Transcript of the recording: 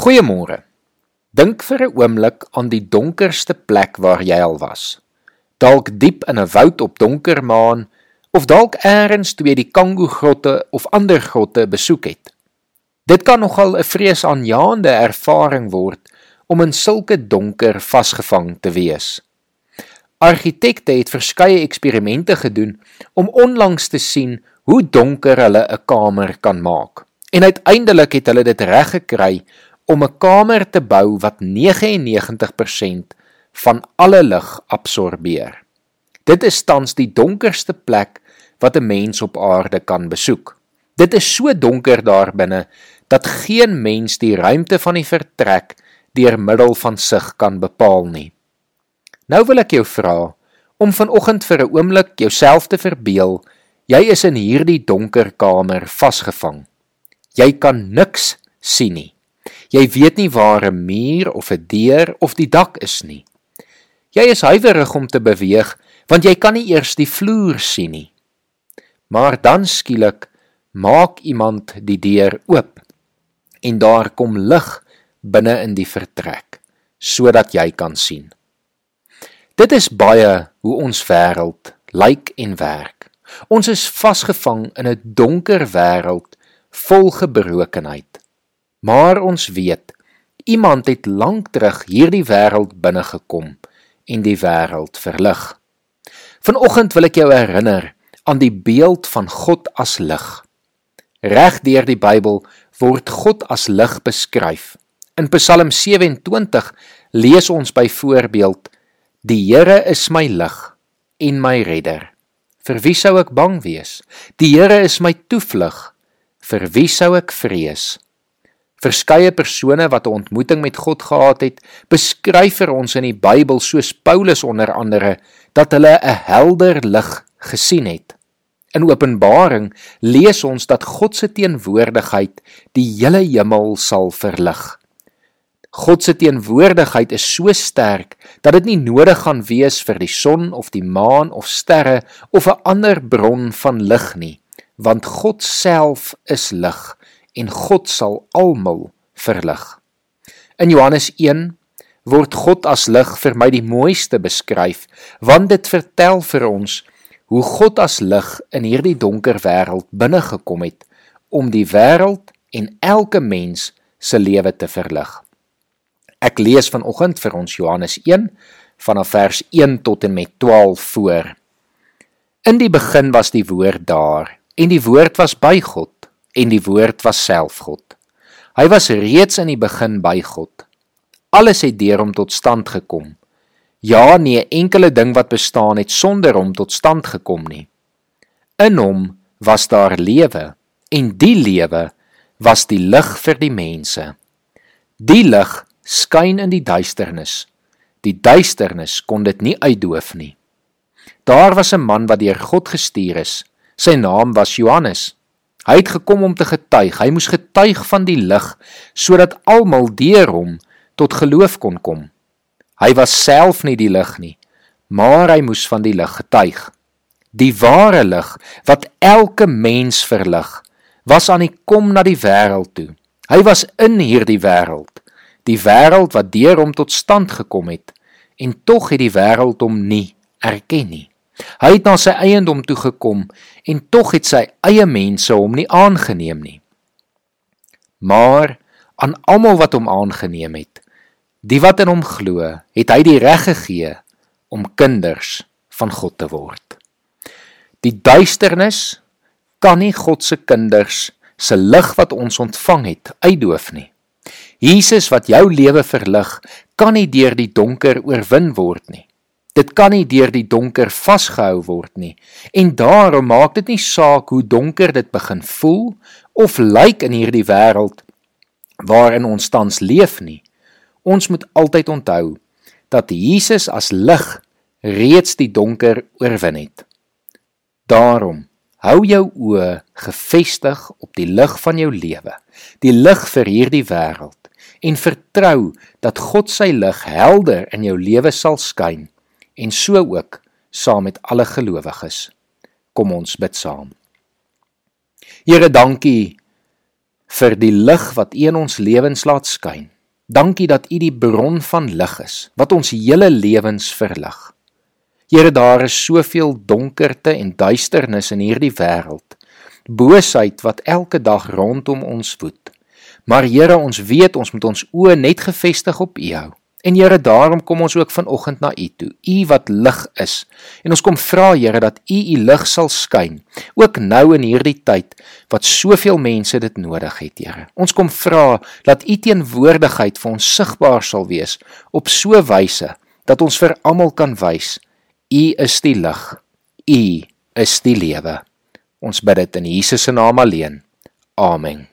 Goeiemôre. Dink vir 'n oomblik aan die donkerste plek waar jy al was. Dalk diep in 'n woud op donker maan of dalk eers toe jy die Kango grotte of ander grotte besoek het. Dit kan nogal 'n vreesaanjaende ervaring word om in sulke donker vasgevang te wees. Argitekte het verskeie eksperimente gedoen om onlangs te sien hoe donker hulle 'n kamer kan maak. En uiteindelik het hulle dit reg gekry om 'n kamer te bou wat 99% van alle lig absorbeer. Dit is tans die donkerste plek wat 'n mens op aarde kan besoek. Dit is so donker daar binne dat geen mens die ruimte van die vertrek deur middel van sig kan bepaal nie. Nou wil ek jou vra om vanoggend vir 'n oomblik jouself te verbeel jy is in hierdie donker kamer vasgevang. Jy kan niks sien nie. Jy weet nie waar 'n muur of 'n deur of die dak is nie. Jy is huiwerig om te beweeg want jy kan nie eers die vloer sien nie. Maar dan skielik maak iemand die deur oop en daar kom lig binne in die vertrek sodat jy kan sien. Dit is baie hoe ons wêreld lyk en werk. Ons is vasgevang in 'n donker wêreld vol gebrokenheid. Maar ons weet iemand het lank terug hierdie wêreld binne gekom en die wêreld verlig. Vanoggend wil ek jou herinner aan die beeld van God as lig. Reg deur die Bybel word God as lig beskryf. In Psalm 27 lees ons byvoorbeeld: Die Here is my lig en my redder. Vir wie sou ek bang wees? Die Here is my toevlug. Vir wie sou ek vrees? Verskeie persone wat 'n ontmoeting met God gehad het, beskryf vir ons in die Bybel soos Paulus onder andere dat hulle 'n helder lig gesien het. In Openbaring lees ons dat God se teenwoordigheid die hele hemel sal verlig. God se teenwoordigheid is so sterk dat dit nie nodig gaan wees vir die son of die maan of sterre of 'n ander bron van lig nie, want God self is lig en God sal almal verlig. In Johannes 1 word God as lig vir my die mooiste beskryf, want dit vertel vir ons hoe God as lig in hierdie donker wêreld binne gekom het om die wêreld en elke mens se lewe te verlig. Ek lees vanoggend vir ons Johannes 1 vanaf vers 1 tot en met 12 voor. In die begin was die woord daar en die woord was by God en die woord was self God. Hy was reeds in die begin by God. Alles het deur hom tot stand gekom. Ja, nie 'n enkele ding wat bestaan het sonder hom tot stand gekom nie. In hom was daar lewe en die lewe was die lig vir die mense. Die lig skyn in die duisternis. Die duisternis kon dit nie uitdoof nie. Daar was 'n man wat deur God gestuur is. Sy naam was Johannes. Hy het gekom om te getuig. Hy moes getuig van die lig sodat almal deur hom tot geloof kon kom. Hy was self nie die lig nie, maar hy moes van die lig getuig. Die ware lig wat elke mens verlig, was aan die kom na die wêreld toe. Hy was in hierdie wêreld, die wêreld wat deur hom tot stand gekom het, en tog het die wêreld hom nie erken nie. Hy het na sy eiendom toe gekom en tog het sy eie mense hom nie aangeneem nie. Maar aan almal wat hom aangeneem het, die wat in hom glo, het hy die reg gegee om kinders van God te word. Die duisternis kan nie God se kinders se lig wat ons ontvang het uitdoof nie. Jesus wat jou lewe verlig, kan nie deur die donker oorwin word nie. Dit kan nie deur die donker vasgehou word nie. En daarom maak dit nie saak hoe donker dit begin voel of lyk in hierdie wêreld waarin ons tans leef nie. Ons moet altyd onthou dat Jesus as lig reeds die donker oorwin het. Daarom hou jou oë gefestig op die lig van jou lewe, die lig vir hierdie wêreld en vertrou dat God sy lig helder in jou lewe sal skyn en so ook saam met alle gelowiges. Kom ons bid saam. Here, dankie vir die lig wat U in ons lewens laat skyn. Dankie dat U die bron van lig is wat ons hele lewens verlig. Here, daar is soveel donkerte en duisternis in hierdie wêreld. Boosheid wat elke dag rondom ons woed. Maar Here, ons weet ons moet ons oë net gefestig op U hou. En Here, daarom kom ons ook vanoggend na U toe. U wat lig is. En ons kom vra Here dat U U lig sal skyn, ook nou in hierdie tyd wat soveel mense dit nodig het, Here. Ons kom vra dat U teenwoordigheid vir ons sigbaar sal wees op so wyse dat ons vir almal kan wys U is die lig. U is die lewe. Ons bid dit in Jesus se naam alleen. Amen.